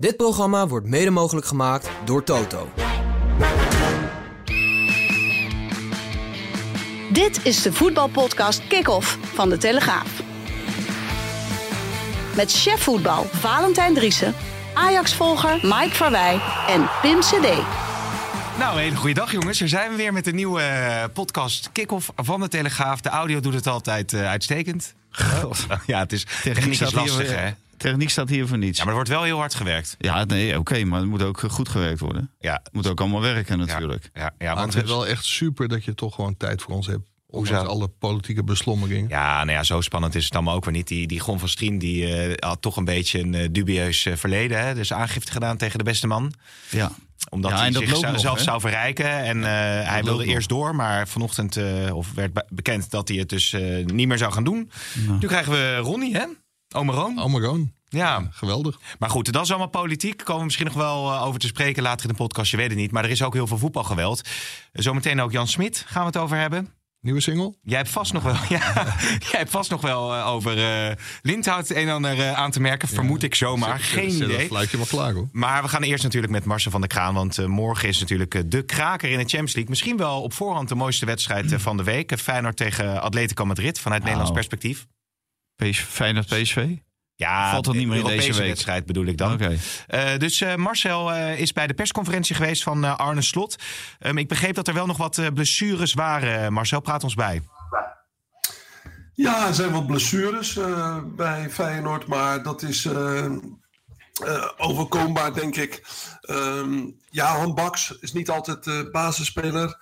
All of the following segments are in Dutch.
Dit programma wordt mede mogelijk gemaakt door Toto. Dit is de voetbalpodcast Kick-Off van De Telegraaf. Met chef voetbal Valentijn Driessen, Ajax-volger Mike Verwij en Pim CD. Nou, een hele goede dag jongens. Hier zijn we weer met een nieuwe eh, podcast Kick-Off van de Telegraaf. De audio doet het altijd uh, uitstekend. God. Ja, het is techniek is lastig hè. Techniek staat hier voor niets. Ja, maar er wordt wel heel hard gewerkt. Ja, nee, oké, maar het moet ook goed gewerkt worden. Ja. Het moet ook allemaal werken natuurlijk. Ja, ja, Maar want het is wel echt super dat je toch gewoon tijd voor ons hebt. Hoezo? alle politieke beslommeringen. Ja, nou ja, zo spannend is het allemaal ook weer niet. Die, die Gon van Strien die, eh, had toch een beetje een eh, dubieus eh, verleden. Hè? Dus aangifte gedaan tegen de beste man. Ja. Omdat Ja, hij zichzelf nog, zelf hè? zou verrijken. En eh, hij wilde nog. eerst door. Maar vanochtend eh, of werd be- bekend dat hij het dus eh, niet meer zou gaan doen. Nu krijgen we Ronnie, hè? Ome Roon. Allemaal gewoon. Ja, Geweldig. maar goed, dat is allemaal politiek. Daar komen we misschien nog wel eh, over te spreken later in de podcast. Je weet het niet. Maar er is ook heel veel voetbalgeweld. Zometeen ook Jan Smit gaan we het over hebben. Nieuwe single? Jij hebt vast nog wel, ja, jij hebt vast nog wel eh, over eh Lindhout een en ander eh, aan te merken. Vermoed ik zomaar. Geen Zet- idee. Dat lijkt je wel klaar hoor. Maar we gaan eerst natuurlijk met Marcel van der Kraan. Want morgen is natuurlijk de kraker in de Champions League. Misschien wel op voorhand de mooiste wedstrijd van de week. Feyenoord tegen Atletico Madrid vanuit Nederlands perspectief. PSV, Feyenoord PSV? Ja, Valt dat niet meer in Europese deze week? wedstrijd bedoel ik dan. Oké. Eh, dus eh, Marcel eh, is bij de persconferentie geweest van eh, Arne Slot. Ehm, ik begreep dat er wel nog wat eh, blessures waren. Marcel, praat ons bij. Ja, er zijn wat blessures eh, bij Feyenoord, maar dat is eh, eh, overkombaar, denk ik. Ehm, ja, Han Baks is niet altijd de basisspeler.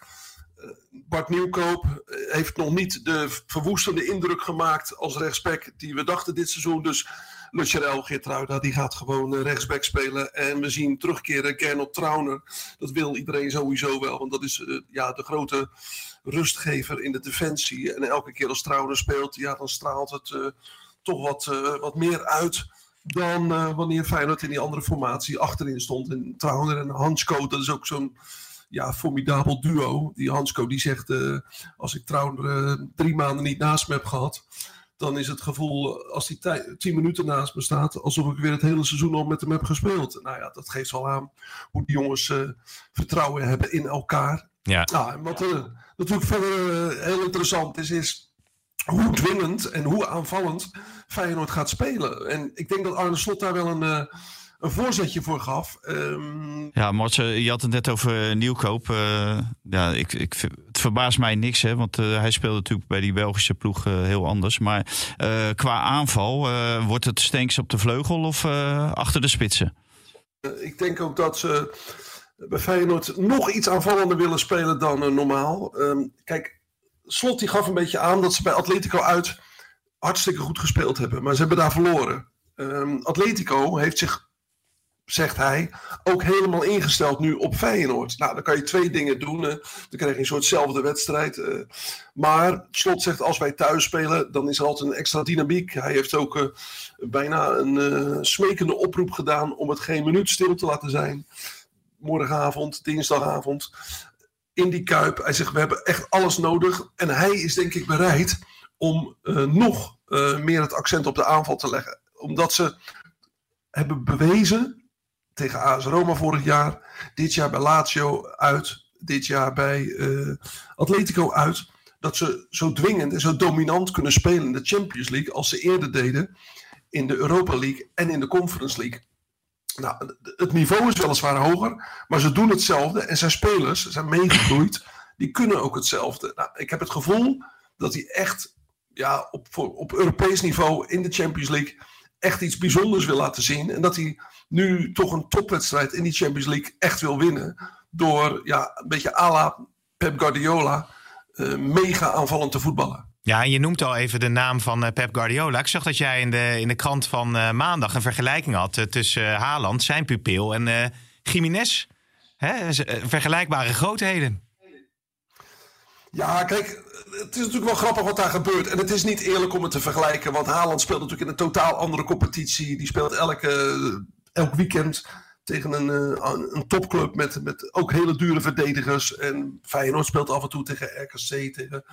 Bart Nieuwkoop eh, heeft nog niet de verwoestende indruk gemaakt als rechtsback die we dachten dit seizoen. Dus Lucerel Geertruida, die gaat gewoon eh, rechtsback spelen. En we zien terugkeren Gernot Trauner. Dat wil iedereen sowieso wel, want dat is eh, ja, de grote rustgever in de defensie. En elke keer als Trauner speelt, ja, dan straalt het toch wat, wat meer uit dan wanneer Feyenoord in die andere formatie achterin stond. En Trauner en Hansko, dat is ook zo'n ja, formidabel duo. Die Hansko die zegt, eh, als ik Trauner eh, drie maanden niet naast me heb gehad... dan is het gevoel, als tij- tien minuten naast me staat... alsof ik weer het hele seizoen al met hem heb gespeeld. Nou ja, dat geeft wel aan hoe die jongens eh, vertrouwen hebben in elkaar. Ja. Ja, en wat natuurlijk verder heel interessant is, is hoe dwingend en hoe aanvallend Feyenoord gaat spelen. En ik denk dat Arne Slot daar wel een, een voorzetje voor gaf. Ehm, Ja, Martje, je had het net over Nieuwkoop. Eh, ja, ik, ik, het verbaast mij niks, hè, want eh, hij speelde natuurlijk bij die Belgische ploeg eh, heel anders. Maar eh, qua aanval, eh, wordt het Stenks op de vleugel of eh, achter de spitsen? ik denk ook dat ze bij Feyenoord nog iets aanvallender willen spelen dan eh, normaal. Ehm, kijk, Slot die gaf een beetje aan dat ze bij Atletico uit hartstikke goed gespeeld hebben. Maar ze hebben daar verloren. Ehm, Atletico heeft zich, zegt hij, ook helemaal ingesteld nu op Feyenoord. Nou, dan kan je twee dingen doen. dan krijg je een soortzelfde wedstrijd. eh. maar Slot zegt, als wij thuis spelen, dan is er altijd een extra dynamiek. Hij heeft ook eh, bijna een eh, smekende oproep gedaan om het geen minuut stil te laten zijn. Morgenavond, dinsdagavond, in die kuip. Hij zegt, we hebben echt alles nodig. En hij is denk ik bereid om nog meer het accent op de aanval te leggen. Omdat ze hebben bewezen tegen AS Roma vorig jaar, dit jaar bij Lazio uit, dit jaar bij eh, Atletico uit, dat ze zo dwingend en zo dominant kunnen spelen in de Champions League als ze eerder deden in de Europa League en in de Conference League. Nou, het niveau is weliswaar hoger, maar ze doen hetzelfde en zijn spelers zijn meegegroeid, die kunnen ook hetzelfde. Nou, ik heb het gevoel dat hij echt ja, op, op Europees niveau in de Champions League echt iets bijzonders wil laten zien. En dat hij nu toch een topwedstrijd in die Champions League echt wil winnen. Door ja, een beetje à la Pep Guardiola eh, mega aanvallend te voetballen. Ja, en je noemt al even de naam van eh, Pep Guardiola. Ik zag dat jij in de, in de krant van eh, maandag een vergelijking had tussen Haaland, zijn pupil, en Jiménez. Hè? Vergelijkbare grootheden. Ja, kijk, het is natuurlijk wel grappig wat daar gebeurt. En het is niet eerlijk om het te vergelijken. Want Haaland speelt natuurlijk in een totaal andere competitie. Die speelt elke, elk weekend tegen een, eh, een, topclub met, met ook hele dure verdedigers. En Feyenoord speelt af en toe tegen RKC, tegen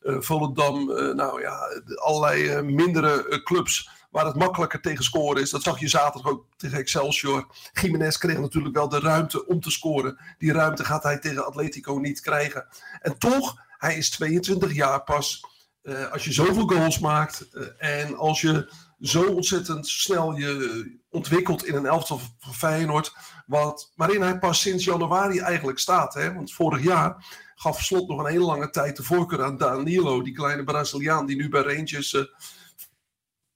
eh, Volendam. Eh, nou ja, allerlei mindere clubs waar het makkelijker tegen scoren is. Dat zag je zaterdag ook tegen Excelsior. Jiménez kreeg natuurlijk wel de ruimte om te scoren. Die ruimte gaat hij tegen Atletico niet krijgen. En toch, hij is 22 jaar pas. Eh, als je zoveel goals maakt eh, en als je zo ontzettend snel je ontwikkelt in een elftal van Feyenoord, wat, waarin hij pas sinds januari eigenlijk staat. Hè? Want vorig jaar gaf Slot nog een hele lange tijd de voorkeur aan Danilo, die kleine Braziliaan die nu bij Rangers eh,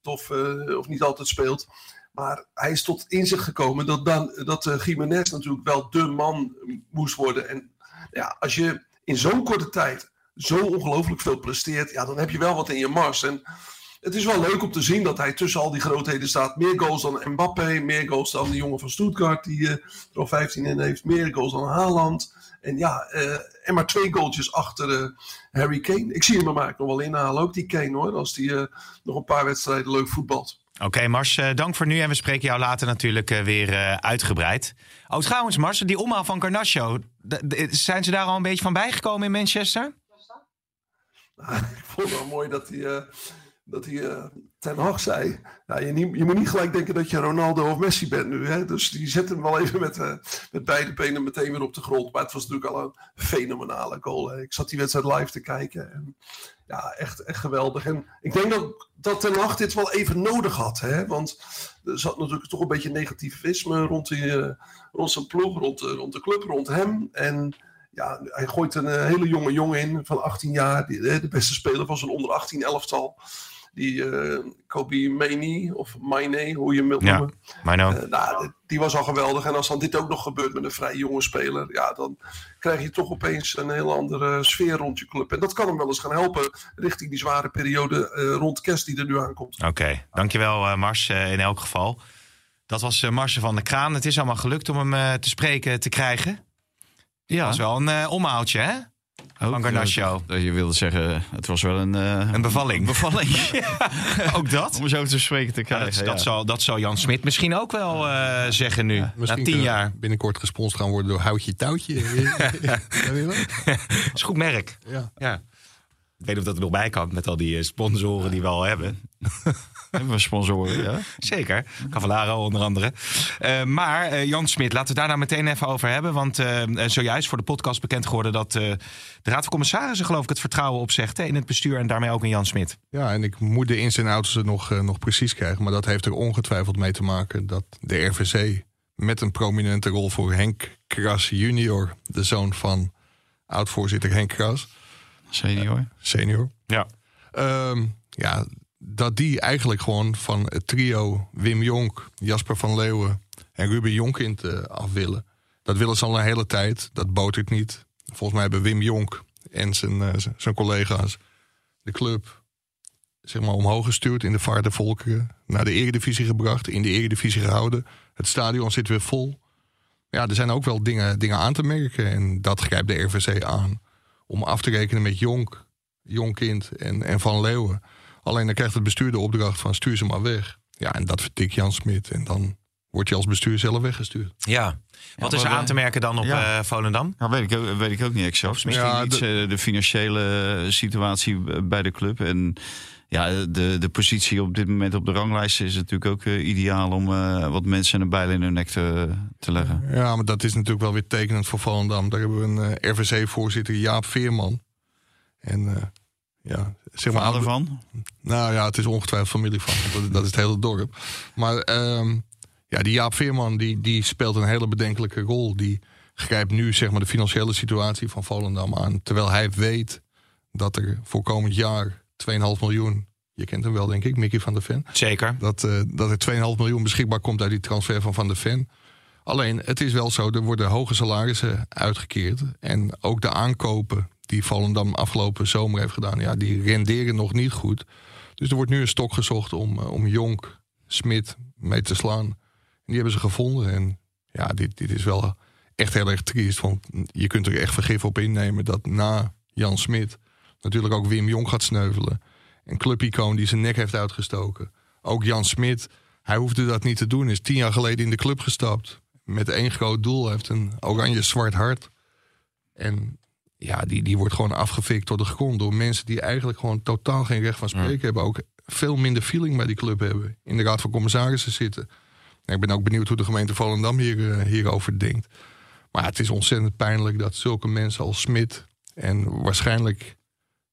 of, eh, of niet altijd speelt. Maar hij is tot inzicht gekomen dat, dan, dat eh, Jiménez natuurlijk wel de man moest worden. En ja, als je in zo'n korte tijd zo ongelooflijk veel presteert, ja, dan heb je wel wat in je mars. En het is wel leuk om te zien dat hij tussen al die grootheden staat. Meer goals dan Mbappé, meer goals dan de jongen van Stuttgart, die eh, er al 15 in heeft. Meer goals dan Haaland. En ja, eh, en maar twee goaltjes achter eh, Harry Kane. Ik zie hem er maar nog wel inhalen, ook die Kane hoor, als die nog een paar wedstrijden leuk voetbalt. Oké, Mars, dank voor nu. En we spreken jou later natuurlijk weer uitgebreid. Oh, trouwens, Mars, die omhaal van d- zijn ze daar al een beetje van bijgekomen in Manchester? ik vond het wel mooi dat hij, dat hij eh, Ten Hag zei. Nou, je, je moet niet gelijk denken dat je Ronaldo of Messi bent nu. Hè? Dus die zet hem wel even met, eh, met beide benen meteen weer op de grond. Maar het was natuurlijk al een fenomenale goal. Hè? Ik zat die wedstrijd live te kijken. En, ja, echt, echt geweldig. En ik denk dat, dat Ten Hag dit wel even nodig had. Hè? Want er zat natuurlijk toch een beetje negativisme rond, eh, zijn ploeg, rond, de- rond de club, rond hem. En ja, hij gooit een hele jonge jongen in van 18 jaar. Eh, de beste speler van zijn onder 18 elftal. Die eh Kobe Mainey, of Mainey, hoe je hem wilt Ja. noemen. Nou, Eh, nou, die was al geweldig. En als dan dit ook nog gebeurt met een vrij jonge speler, ja, dan krijg je toch opeens een hele andere sfeer rond je club. En dat kan hem wel eens gaan helpen richting die zware periode eh, rond kerst die er nu aankomt. Oké, dankjewel eh, Mars eh, in elk geval. Dat was eh, Marsje van de Kraan. Het is allemaal gelukt om hem eh, te spreken te krijgen. Ja, Dat was wel een eh, omhaaltje, hè? Ook, van Garnacho. eh, je wilde zeggen, het was wel een... eh, Een bevalling. bevalling. Ook dat? Om zo te spreken te Ja, krijgen. dat, ja. dat, zal, dat zal Jan Smit misschien ook wel eh, zeggen nu. na Misschien tien jaar. binnenkort gesponsord gaan worden door Houtje Touwtje. Dat is goed merk. ja. Ja. Ik weet niet of dat er nog bij kan met al die sponsoren die we al hebben. Hebben we sponsoren, ja? Zeker. Cavallaro onder andere. Eh, maar eh, Jan Smit, laten we daar nou meteen even over hebben. Want eh, zojuist voor de podcast bekend geworden dat eh, de Raad van Commissarissen geloof ik het vertrouwen opzegt hè, in het bestuur en daarmee ook in Jan Smit. Ja, en ik moet de ins en outs nog, nog precies krijgen. Maar dat heeft er ongetwijfeld mee te maken dat de RVC met een prominente rol voor Henk Kras junior, de zoon van oud-voorzitter Henk Kras, Senior. senior. Ja. Ehm, ja, dat die eigenlijk gewoon van het trio Wim Jonk, Jasper van Leeuwen en Ruben Jonkind eh, af willen. Dat willen ze al een hele tijd. Dat botert niet. Volgens mij hebben Wim Jonk en zijn, eh, zijn collega's de club zeg maar, omhoog gestuurd in de vaart der volkeren. Naar de eredivisie gebracht, in de eredivisie gehouden. Het stadion zit weer vol. Ja, er zijn ook wel dingen, dingen aan te merken. En dat grijpt de RVC aan. Om af te rekenen met Jonk, Jonkind en, en Van Leeuwen. Alleen dan krijgt het bestuur de opdracht van stuur ze maar weg. Ja, en dat vertikt Jan Smit. En dan word je als bestuur zelf weggestuurd. Ja. Wat is er aan te merken dan op Ja. eh, Volendam? Nou, weet ik, ook, weet ik ook niet exact. Misschien Ja, iets de- eh, de financiële situatie bij de club. En ja, de, de positie op dit moment op de ranglijst is natuurlijk ook eh, ideaal om eh, wat mensen een bijl in hun nek te, te leggen. Ja, maar dat is natuurlijk wel weer tekenend voor Volendam. Daar hebben we een eh, RVC-voorzitter, Jaap Veerman. En eh, ja, zeg maar... Vader van? Nou ja, het is ongetwijfeld familie van. dat is het hele dorp. Maar ehm, ja, die Jaap Veerman die, die speelt een hele bedenkelijke rol. Die grijpt nu zeg maar, de financiële situatie van Volendam aan. Terwijl hij weet dat er voor komend jaar 2,5 miljoen... Je kent hem wel, denk ik, Mickey van der Ven. Zeker. Dat, eh, dat er 2,5 miljoen beschikbaar komt uit die transfer van Van der Ven. Alleen, het is wel zo, er worden hoge salarissen uitgekeerd. En ook de aankopen die Volendam afgelopen zomer heeft gedaan, ja, die renderen nog niet goed. Dus er wordt nu een stok gezocht om, eh, om Jonk, Smit mee te slaan. En die hebben ze gevonden. En ja, dit, dit is wel echt heel erg triest. Want je kunt er echt vergif op innemen dat na Jan Smit natuurlijk ook Wim Jong gaat sneuvelen. Een clubicoon die zijn nek heeft uitgestoken. Ook Jan Smit, hij hoefde dat niet te doen. Is tien jaar geleden in de club gestapt. Met één groot doel. Heeft een oranje-zwart hart. En ja, die, die wordt gewoon afgefikt door de grond. Door mensen die eigenlijk gewoon totaal geen recht van spreken hebben. Ook veel minder feeling bij die club hebben. In de Raad van Commissarissen zitten. En ik ben ook benieuwd hoe de gemeente Volendam hier, eh, hierover denkt. Maar het is ontzettend pijnlijk dat zulke mensen als Smit... en waarschijnlijk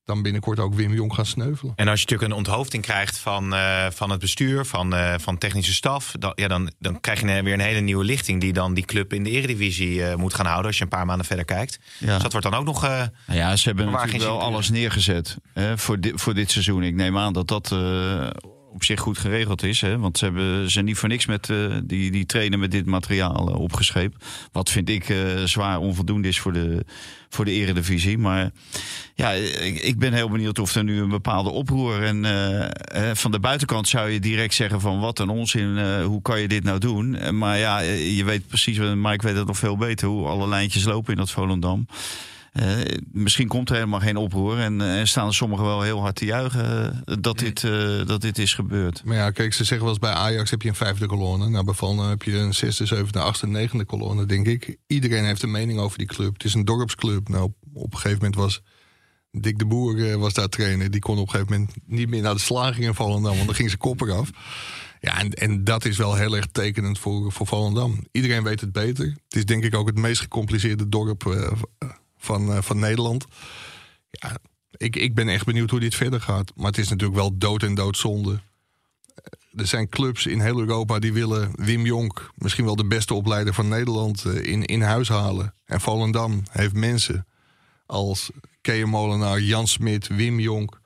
dan binnenkort ook Wim Jong gaan sneuvelen. En als je natuurlijk een onthoofding krijgt van, uh, van het bestuur, van, uh, van technische staf, dan, ja, dan, dan krijg je weer een hele nieuwe lichting die dan die club in de eredivisie uh, moet gaan houden als je een paar maanden verder kijkt. Ja. Dus dat wordt dan ook nog. nou ja, ze hebben natuurlijk wel alles neergezet hè, voor, di voor dit seizoen. Ik neem aan dat dat op zich goed geregeld is. Hè? Want ze hebben ze niet voor niks met uh, die, die trainen met dit materiaal uh. Wat vind ik uh, zwaar onvoldoende is voor de, voor de eredivisie. Maar ja, ik, ben heel benieuwd of er nu een bepaalde oproer... en van de buitenkant zou je direct zeggen van wat een onzin, hoe kan je dit nou doen? Maar ja, je weet precies, Mike weet dat nog veel beter... hoe alle lijntjes lopen in dat Volendam. Uh, misschien komt er helemaal geen oproer en uh, staan sommigen wel heel hard te juichen uh, dat, dit, dat dit is gebeurd. Maar ja, kijk, ze zeggen wel eens bij Ajax heb je een vijfde kolonne. Nou, bij Vallen heb je een zesde, zevende, achtste, negende kolonne, denk ik. Iedereen heeft een mening over die club. Het is een dorpsclub. Nou, op, een gegeven moment was Dick de Boer was daar trainer. Die kon op een gegeven moment niet meer naar de slaging in Volendam, want dan ging ze kopper af. Ja, en, en dat is wel heel erg tekenend voor, voor Volendam. Iedereen weet het beter. Het is denk ik ook het meest gecompliceerde dorp uh, van Nederland. Ja, ik, ik ben echt benieuwd hoe dit verder gaat. Maar het is natuurlijk wel dood en doodzonde. Eh, er zijn clubs in heel Europa die willen Wim Jonk, misschien wel de beste opleider van Nederland, in, in huis halen. En Volendam heeft mensen als Kees Molenaar, Jan Smit, Wim Jonk.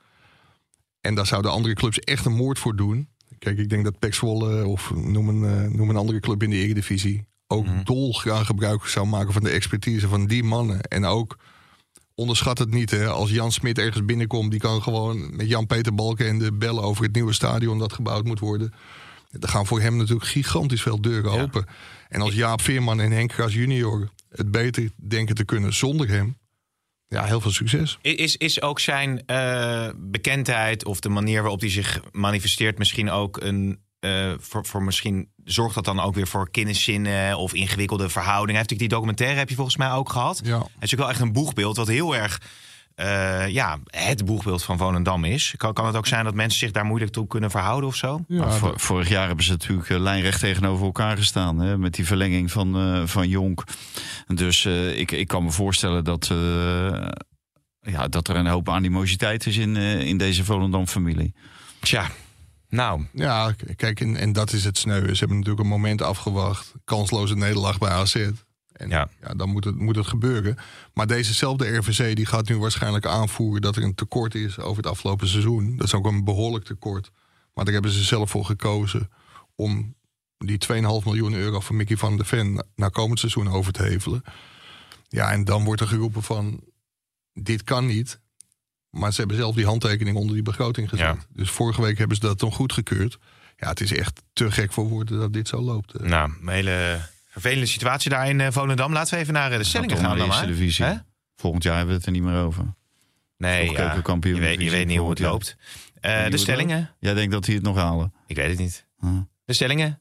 En daar zouden andere clubs echt een moord voor doen. Kijk, ik denk dat Pek of noem een, noem een andere club in de Eredivisie ook mm. dolgraag gebruik zou maken van de expertise van die mannen. En ook onderschat het niet, hè, als Jan Smit ergens binnenkomt, die kan gewoon met Jan-Peter Balkenende bellen over het nieuwe stadion dat gebouwd moet worden. Er gaan voor hem natuurlijk gigantisch veel deuren ja. open. En als Jaap Veerman en Henk Gras junior het beter denken te kunnen zonder hem. Ja, heel veel succes. Is, is ook zijn uh, bekendheid of de manier waarop hij zich manifesteert misschien ook een uh, voor, voor misschien zorgt dat dan ook weer voor kenniszinnen of ingewikkelde verhoudingen. Hij heeft natuurlijk die documentaire heb je volgens mij ook gehad. Ja. Het is natuurlijk wel echt een boegbeeld wat heel erg uh, ja, het boegbeeld van Volendam is. Kan, kan het ook zijn dat mensen zich daar moeilijk toe kunnen verhouden of zo? Ja, voor, vorig jaar hebben ze natuurlijk uh, lijnrecht tegenover elkaar gestaan. Hè, met die verlenging van, uh, van Jonk. Dus ik, ik kan me voorstellen dat, ja, dat er een hoop animositeit is in, in deze Volendam-familie. Tja, nou. Ja, kijk, en, en dat is het sneu. Ze hebben natuurlijk een moment afgewacht. Kansloze nederlaag bij AZ. En ja. ja, dan moet het, moet het gebeuren. Maar dezezelfde RVC die gaat nu waarschijnlijk aanvoeren dat er een tekort is over het afgelopen seizoen. Dat is ook een behoorlijk tekort. Maar daar hebben ze zelf voor gekozen om die 2,5 miljoen euro van Mickey van der Ven naar komend seizoen over te hevelen. Ja, en dan wordt er geroepen van dit kan niet. Maar ze hebben zelf die handtekening onder die begroting gezet. Ja. Dus vorige week hebben ze dat dan goedgekeurd. Ja, het is echt te gek voor woorden dat dit zo loopt. eh. Nou, een hele vervelende situatie daar in uh, Volendam. Laten we even naar uh, de stellingen gaan. Dan maar. divisie. Hè? Volgend jaar hebben we het er niet meer over. Nee, ja, je, weet, je weet niet hoe het loopt. Uh, de stellingen? Jij denkt dat die het nog halen? Ik weet het niet. Huh. De stellingen?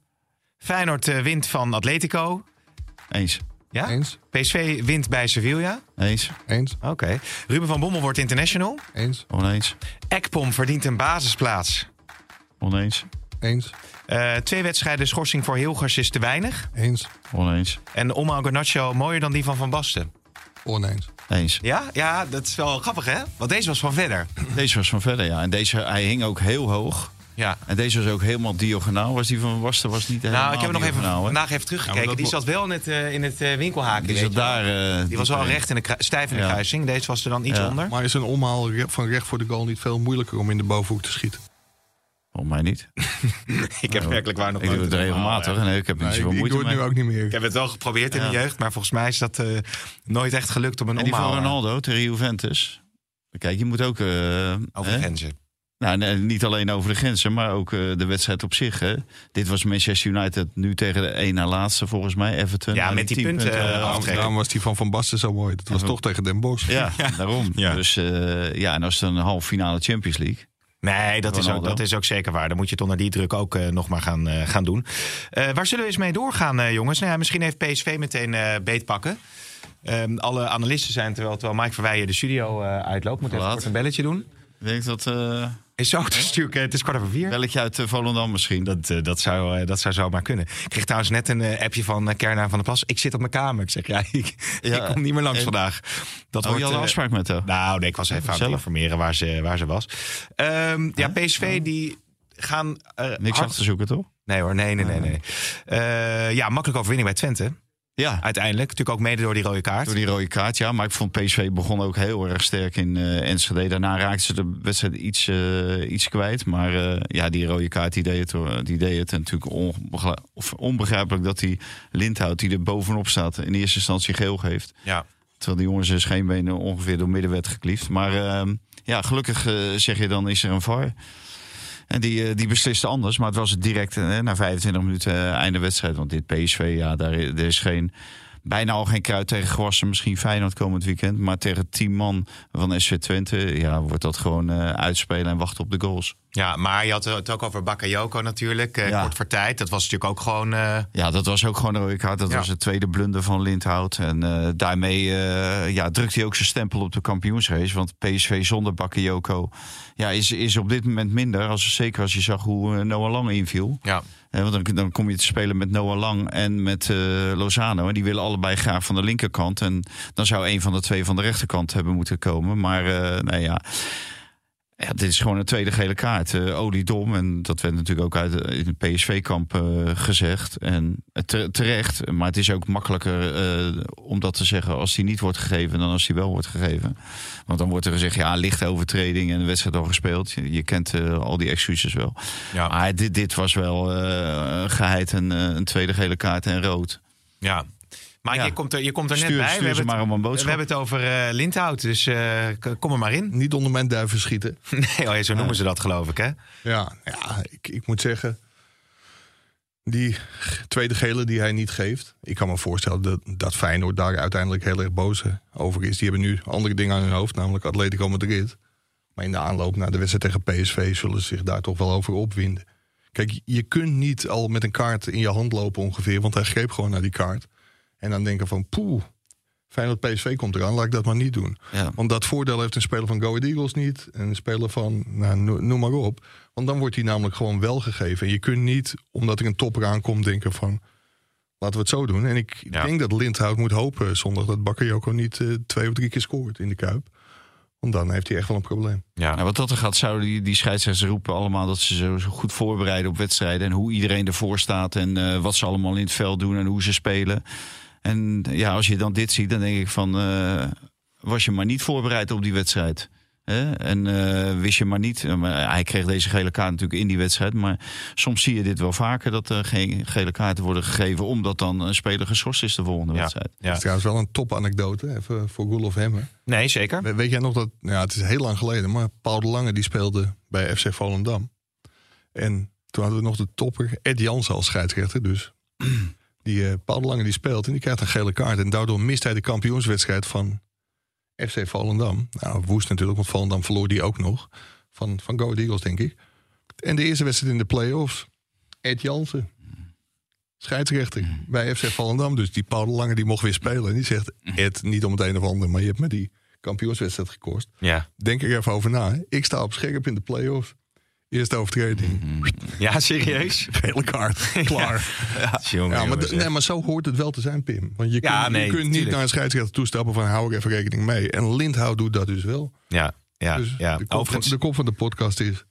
Feyenoord wint van Atletico. Eens. Ja? Eens. PSV wint bij Sevilla. Eens. Eens. Oké. Okay. Ruben van Bommel wordt international. Eens. Oneens. Ekpom verdient een basisplaats. Oneens. Eens. Uh, twee wedstrijden schorsing voor Hilgers is te weinig. Eens. Oneens. En Oma Garnacho mooier dan die van Van Basten. Oneens. Eens. Ja? ja, dat is wel grappig hè? Want deze was van verder. Deze was van verder, ja. En deze, hij hing ook heel hoog. Ja. En deze was ook helemaal diagonaal. Was die van Basten was niet helemaal Nou, ik heb nog even vandaag even teruggekeken. Ja, die zat wel in het, uh, in het uh, winkelhaakje. Die zat daar. eh, Die was wel recht in de stijf in de Ja. kruising. Deze was er dan iets Ja. onder. Maar is een omhaal van recht voor de goal niet veel moeilijker om in de bovenhoek te schieten? Volgens mij niet. ik heb werkelijk waar nog Ik doe het regelmatig. eh, Nee, ik heb Nee, niet ik, zoveel ik moeite doe het mee. nu ook niet meer. Ik heb het wel geprobeerd in de jeugd, maar volgens mij is dat eh, nooit echt gelukt om een En die van omhaal eh, Ronaldo tegen Juventus. Kijk, je moet ook... eh, over grenzen. Nou, nee, niet alleen over de grenzen, maar ook eh, de wedstrijd op zich. Hè. Dit was Manchester United nu tegen de één na laatste, volgens mij, Everton. Ja, met die tien punten, eh, eh, Daarom, was die van Van Basten zo mooi. Dat was Ja. toch tegen Den Bosch. Ja, daarom. Ja. Dus eh, ja, en als het een halve finale Champions League. Nee, dat is, ook, dat is ook zeker waar. Dan moet je het onder die druk ook eh, nog maar gaan, eh, gaan doen. Eh, waar zullen we eens mee doorgaan, jongens? Nou ja, misschien heeft PSV meteen eh beetpakken. Ehm, alle analisten zijn, terwijl, terwijl Mike Verweijen de studio eh, uitloopt. Moet even kort een belletje doen. Ik denk dat eh Is zo, het is natuurlijk eh, het is kwart over vier. belletje uit uh, Volendam misschien. Dat, eh, dat, zou, eh, dat zou zomaar kunnen. Ik kreeg trouwens net een eh, appje van Kerna van der Plas. Ik zit op mijn kamer. Ik zeg, ja, ik, Ja, ik kom niet meer langs en- vandaag. Dat Oh, je had een eh, afspraak met haar? Nou, nee, ik was even aan het informeren waar ze, waar ze was. Ehm, ja, PSV die gaan... eh, Niks hard- af te zoeken, toch? Nee hoor, nee, nee, nee. nee. Eh, ja, makkelijk overwinning bij Twente. Ja, Uiteindelijk. Natuurlijk ook mede door die rode kaart. door die rode kaart, ja. Maar ik vond PSV begon ook heel erg sterk in eh Enschede. Daarna raakten ze de wedstrijd iets, eh, iets kwijt. Maar eh, ja, die rode kaart die deed het, hoor. die deed het. En natuurlijk onbegrijp- of onbegrijpelijk dat die Lindhout, die er bovenop staat... in eerste instantie geel geeft. Ja. Terwijl die jongen zijn scheenbenen ongeveer door midden werd gekliefd. Maar eh, ja, gelukkig zeg je dan is er een VAR. En die, eh, die besliste anders. Maar het was direct eh, na 25 minuten eh, einde wedstrijd. Want dit PSV, ja, daar er is geen, bijna al geen kruid tegen gewassen. Misschien Feyenoord komend weekend. Maar tegen 10 man van SC Twente, ja, wordt dat gewoon eh, uitspelen en wachten op de goals. ja, maar je had het ook over Bakayoko natuurlijk. eh, Ja. Kort voor tijd. Dat was natuurlijk ook gewoon... eh, Ja, dat was ook gewoon een rode kaart. Dat Ja. was het tweede blunder van Lindhout. En daarmee ja, drukt hij ook zijn stempel op de kampioensrace. Want PSV zonder Bakayoko ja, is, is op dit moment minder. Als, zeker als je zag hoe Noah Lang inviel. ja. Want dan, dan kom je te spelen met Noah Lang en met eh, Lozano. En die willen allebei graag van de linkerkant. En dan zou een van de twee van de rechterkant hebben moeten komen. Maar eh nee, ja... Ja, dit is gewoon een tweede gele kaart. eh oliedom. En dat werd natuurlijk ook uit eh, in het PSV-kamp eh, gezegd. En te- terecht. Maar het is ook makkelijker om dat te zeggen als die niet wordt gegeven dan als die wel wordt gegeven. Want dan wordt er gezegd, ja, lichte overtreding en de wedstrijd al gespeeld. Je, je kent al die excuses wel. Ja. Maar dit, dit was wel eh geheid een, eh, een tweede gele kaart en rood. ja. Maar Ja. je, komt er, je komt er net Stuur- bij. stuur we, ze hebben maar het, om een we hebben het over eh Lindhout. Dus eh, kom er maar in. Niet onder mijn duiven schieten. Nee, oh ja, zo noemen ze dat geloof ik hè. Ja, ja ik, ik moet zeggen. Die tweede gele die hij niet geeft. Ik kan me voorstellen dat, dat Feyenoord daar uiteindelijk heel erg boos over is. Die hebben nu andere dingen aan hun hoofd, namelijk Atletico Madrid. Maar in de aanloop naar de wedstrijd tegen PSV zullen ze zich daar toch wel over opwinden. Kijk, je kunt niet al met een kaart in je hand lopen ongeveer. Want hij greep gewoon naar die kaart. En dan denken van, poeh, Feyenoord PSV komt eraan, laat ik dat maar niet doen. Ja. Want dat voordeel heeft een speler van Go Ahead Eagles niet. En een speler van, nou, no- noem maar op. Want dan wordt hij namelijk gewoon wel gegeven. En je kunt niet, omdat er een topper aankomt, denken van... laten we het zo doen. En ik Ja. denk dat Lindhout moet hopen zondag... dat Bakayoko niet eh, twee of drie keer scoort in de Kuip. Want dan heeft hij echt wel een probleem. Ja. Nou, wat dat er gaat, zouden die, die scheidsrechters roepen allemaal dat ze zo, zo goed voorbereiden op wedstrijden. En hoe iedereen ervoor staat en eh, wat ze allemaal in het veld doen en hoe ze spelen. En ja, als je dan dit ziet, dan denk ik van, eh, was je maar niet voorbereid op die wedstrijd. Hè? En eh, wist je maar niet, eh, maar hij kreeg deze gele kaart natuurlijk in die wedstrijd. Maar soms zie je dit wel vaker, dat er geen gele kaarten worden gegeven. Omdat dan een speler geschorst is de volgende Ja. wedstrijd. Dat Ja. is trouwens wel een topanekdote, even voor Gulf Hemmer. Nee, zeker. We- Weet jij nog dat, ja, het is heel lang geleden, maar Paul de Lange die speelde bij FC Volendam. En toen hadden we nog de topper, Ed Jansen als scheidsrechter. Dus die eh, Paul Lange die speelt en die krijgt een gele kaart. En daardoor mist hij de kampioenswedstrijd van FC Volendam. Nou, woest natuurlijk, want Volendam verloor die ook nog. Van, van Go Eagles, denk ik. En de eerste wedstrijd in de play-offs, Ed Jansen. Scheidsrechter bij FC Volendam. Dus die Paul Lange die mocht weer spelen. En die zegt, Ed, niet om het een of ander, maar je hebt me die kampioenswedstrijd gekost. Ja. Denk er even over na. Ik sta op scherp in de play-offs. Eerste overtreding. ja, serieus? Gele kaart. Klaar. Jongen, Ja, maar, nee, zo hoort het wel te zijn, Pim. Want je, Ja, kunt, nee, je kunt niet naar een scheidsrechter toestappen van hou ik even rekening mee. En Lindhout doet dat dus wel. Ja, ja, Dus ja. de, kop van, Overigens, de kop van de podcast is...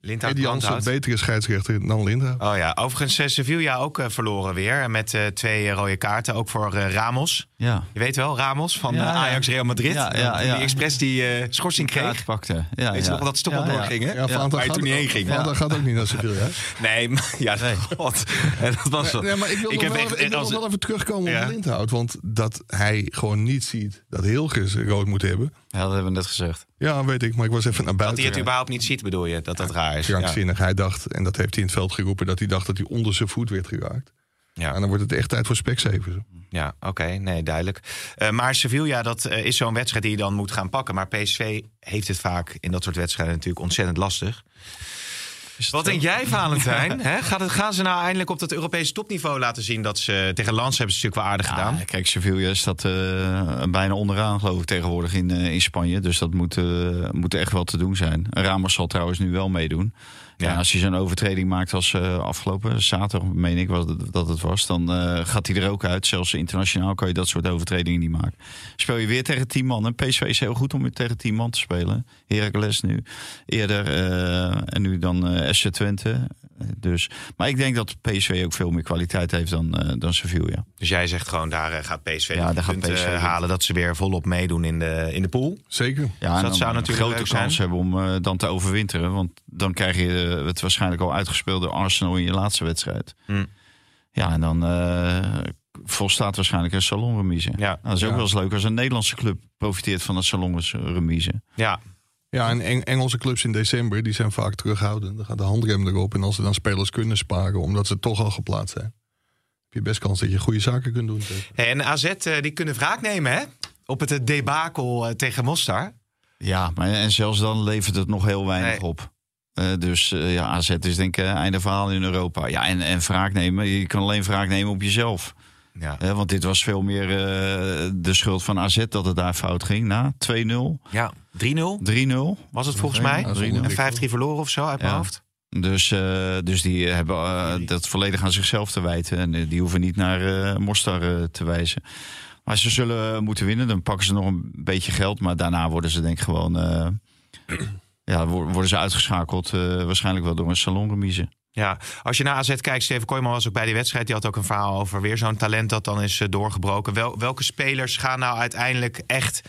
Lindhout Eddie Jansen, Brandhout. betere scheidsrechter dan Lindhout. Oh ja, overigens eh, Sevilla ook eh, verloren weer. Met eh, twee eh, rode kaarten, ook voor eh, Ramos. Ja. Je weet wel, Ramos van Ja, ja. Ajax Real Madrid. Ja, ja, Die ja. expres die eh, schorsing kreeg. Pakte. Ja, Weet je ja. nog dat ze toch Ja, wel ja. doorgingen? Ja, waar je toen niet heen ging. Valentijn gaat ook niet naar Sevilla. hè? Nee, maar, ja, god. En dat was Nee, maar ik wil, ik nog heb wel, echt- even- ik wil als- nog wel even terugkomen Ja. op Lindhout. Want dat hij gewoon niet ziet dat Hilgers rood moet hebben. Ja, dat hebben we net gezegd. Ja, weet ik. Maar ik was even naar dat buiten. hij het überhaupt niet ziet, bedoel je? Dat dat raar is. Ja. Krankzinnig. Hij dacht, en dat heeft hij in het veld geroepen... dat hij dacht dat hij onder zijn voet werd geraakt. Ja. En dan wordt het echt tijd voor Specsavers. Ja, oké, nee, duidelijk. Eh, maar Sevilla, dat eh, is zo'n wedstrijd die je dan moet gaan pakken. Maar PSV heeft het vaak in dat soort wedstrijden natuurlijk ontzettend lastig. Wat denk jij, Valentijn? Gaat het, gaan ze nou eindelijk op dat Europese topniveau laten zien dat ze tegen Lans hebben ze natuurlijk wel aardig gedaan? Kijk, Sevilla staat eh, bijna onderaan, geloof ik, tegenwoordig in, eh, in Spanje. Dus dat moet, eh, moet echt wel te doen zijn. Ramos zal trouwens nu wel meedoen. Ja. Als hij zo'n overtreding maakt als eh, afgelopen zaterdag, meen ik was dat het was, dan eh, gaat hij er ook uit. Zelfs internationaal kan je dat soort overtredingen niet maken. Speel je weer tegen 10 man. En PSV is heel goed om weer tegen 10 man te spelen. Heracles nu eerder eh, en nu dan SC Twente. Eh, Dus, maar ik denk dat PSV ook veel meer kwaliteit heeft dan, eh, dan Sevilla. Dus jij zegt gewoon, daar eh, gaat PSV Ja, daar gaat PSV eh, halen. Dat ze weer volop meedoen in de, in de pool. Zeker. Ja, Dus en dat dan zou natuurlijk een grote zijn. kans hebben om eh, dan te overwinteren. Want dan krijg je het waarschijnlijk al uitgespeelde Arsenal in je laatste wedstrijd. Hmm. Ja, en dan eh, volstaat waarschijnlijk een salonremise. Ja. Nou, dat is ook Ja. wel eens leuk als een Nederlandse club profiteert van een salonremise. Ja, Ja, en Eng- Engelse clubs in december die zijn vaak terughoudend. Dan gaat de handrem erop. En als ze dan spelers kunnen sparen, omdat ze toch al geplaatst zijn, heb je best kans dat je goede zaken kunt doen. En AZ eh, die kunnen wraak nemen hè? op het eh, debakel eh, tegen Mostar. Ja, maar en zelfs dan levert het nog heel weinig Nee. op. Eh, dus eh, ja, AZ is denk ik eh, einde verhaal in Europa. Ja, en, en wraak nemen. Je kan alleen wraak nemen op jezelf. Ja, want dit was veel meer eh, de schuld van AZ dat het daar fout ging. Na 2-0, 3-0. ja 3-0 was het volgens mij. En dik, 5-3 verloren of zo uit mijn Ja. hoofd. Dus, eh, dus die hebben eh, dat volledig aan zichzelf te wijten. En die hoeven niet naar Mostar te wijzen. Maar ze zullen moeten winnen. Dan pakken ze nog een beetje geld. Maar daarna worden ze denk ik gewoon... ja, wo- worden ze uitgeschakeld. waarschijnlijk wel door een salonremise. Ja, als je naar AZ kijkt, Steven Kooijman was ook bij die wedstrijd. Die had ook een verhaal over weer zo'n talent dat dan is eh, doorgebroken. Wel, welke spelers gaan nou uiteindelijk echt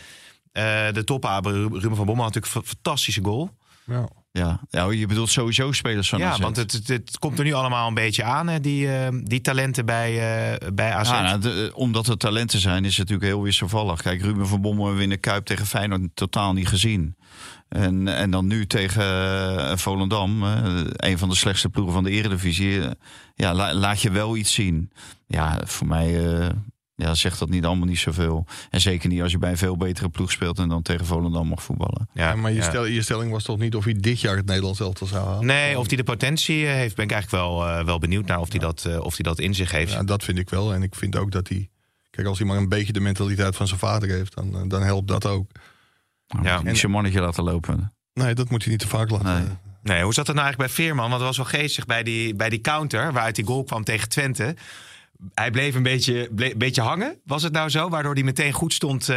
eh, de top? Ru- Ruben van Bommel had natuurlijk een fa- fantastische goal. Ja. Ja. ja, je bedoelt sowieso spelers van ja, AZ. want het, het, het komt er nu allemaal een beetje aan, hè, die, eh, die talenten bij, eh, bij AZ. Ja, nou, de- omdat het talenten zijn, is het natuurlijk heel wisselvallig. Kijk, Ruben van Bommel winnen Kuip tegen Feyenoord totaal niet gezien. En, en dan nu tegen eh, Volendam, eh, een van de slechtste ploegen van de eredivisie. eh, ja, la- laat je wel iets zien. Ja, voor mij eh, ja, zegt dat niet allemaal niet zoveel. En zeker niet als je bij een veel betere ploeg speelt en dan tegen Volendam mag voetballen. ja, maar je, ja. stel, je stelling was toch niet of hij dit jaar het Nederlands elftal zou halen? Nee, of hij de potentie heeft, ben ik eigenlijk wel, eh, wel benieuwd naar of hij dat, eh, of hij dat in zich heeft. Ja, dat vind ik wel. En ik vind ook dat hij... Kijk, als hij maar een beetje de mentaliteit van zijn vader heeft, dan, dan helpt dat ook. Nou, Ja. moet je niet zijn mannetje laten lopen. Nee, dat moet hij niet te vaak laten. Nee. Nee, hoe zat het nou eigenlijk bij Veerman? Want het was wel geestig bij die, bij die counter, waaruit die goal kwam tegen Twente. Hij bleef een beetje, beetje hangen. Was het nou zo? Waardoor hij meteen goed stond eh,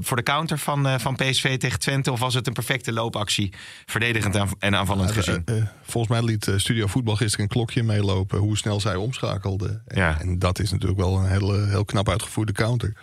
voor de counter van, eh, van PSV tegen Twente? Of was het een perfecte loopactie? Verdedigend aan- en aanvallend gezien. eh, volgens mij liet Studio Voetbal gisteren een klokje meelopen hoe snel zij omschakelde. En, Ja. en dat is natuurlijk wel een hele, heel knap uitgevoerde counter.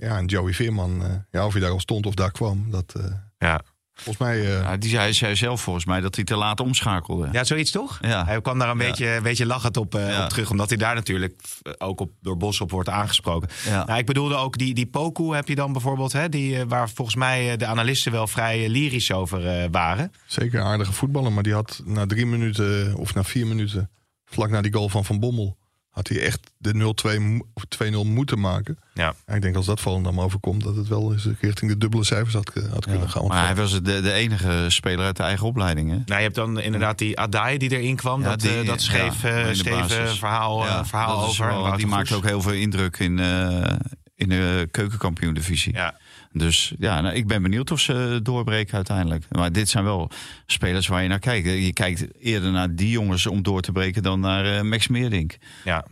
Ja, en Joey Veerman, eh, ja, of hij daar al stond of daar kwam, dat eh, Ja. volgens mij. eh, Ja, die zei, zei zelf volgens mij dat hij te laat omschakelde. ja, zoiets toch? Ja. Hij kwam daar een Ja. beetje, een beetje lachend op, eh, Ja. op terug. Omdat hij daar natuurlijk ook op, door Bos op wordt aangesproken. Ja. Nou, ik bedoelde ook die, die Poku heb je dan bijvoorbeeld. Hè, die, waar volgens mij de analisten wel vrij lyrisch over waren. Zeker een aardige voetballer, maar die had na drie minuten of na vier minuten, vlak na die goal van Van Bommel, had hij echt de 0-2 mo- of 2-0 moeten maken. Ja. En ik denk als dat Volendam overkomt, dat het wel eens richting de dubbele cijfers had, had kunnen gaan. Maar hij was de, de enige speler uit de eigen opleiding. Hè? Nou, je hebt dan inderdaad die Adai die erin kwam. Ja, dat, die- eh, dat scheef, ja, eh, scheve verhaal, eh, Ja, verhaal dat is over. wel- die maakt Goes. ook heel veel indruk in, eh, in de keukenkampioen-divisie. Ja. Dus ja, nou, ik ben benieuwd of ze doorbreken uiteindelijk. Maar dit zijn wel spelers waar je naar kijkt. Je kijkt eerder naar die jongens om door te breken dan naar eh, Max Meerdink. Ja.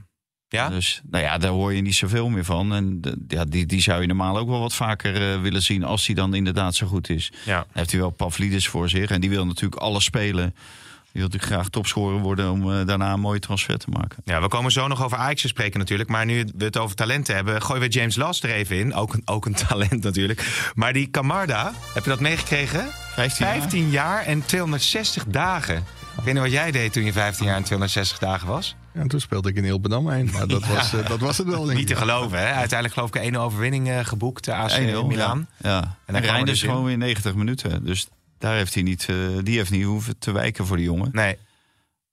Ja? Dus nou ja, daar hoor je niet zoveel meer van. En ja, die, die zou je normaal ook wel wat vaker eh, willen zien als hij dan inderdaad zo goed is. Ja. Dan heeft hij wel Pavlidis voor zich en die wil natuurlijk alles spelen. Die wil natuurlijk graag topscorer worden om eh, daarna een mooie transfer te maken. Ja, we komen zo nog over Ajax te spreken natuurlijk. Maar nu we het over talenten hebben, gooien we James Last er even in. Ook een, ook een talent natuurlijk. Maar die Camarda, heb je dat meegekregen? 15 jaar. 15 jaar en 260 dagen. Ik weet niet wat jij deed toen je 15 jaar en 260 dagen was. Ja, en toen speelde ik in Ilpendam heen. Maar dat, was, eh, dat was het wel. Niet te geloven, hè? Uiteindelijk geloof ik een ene overwinning eh, geboekt, de AC 1-0, Milan. Ja. ja. dan En er Reinders dus in. gewoon weer 90 minuten. Dus daar heeft hij niet, eh, die heeft niet hoeven te wijken voor die jongen. Nee,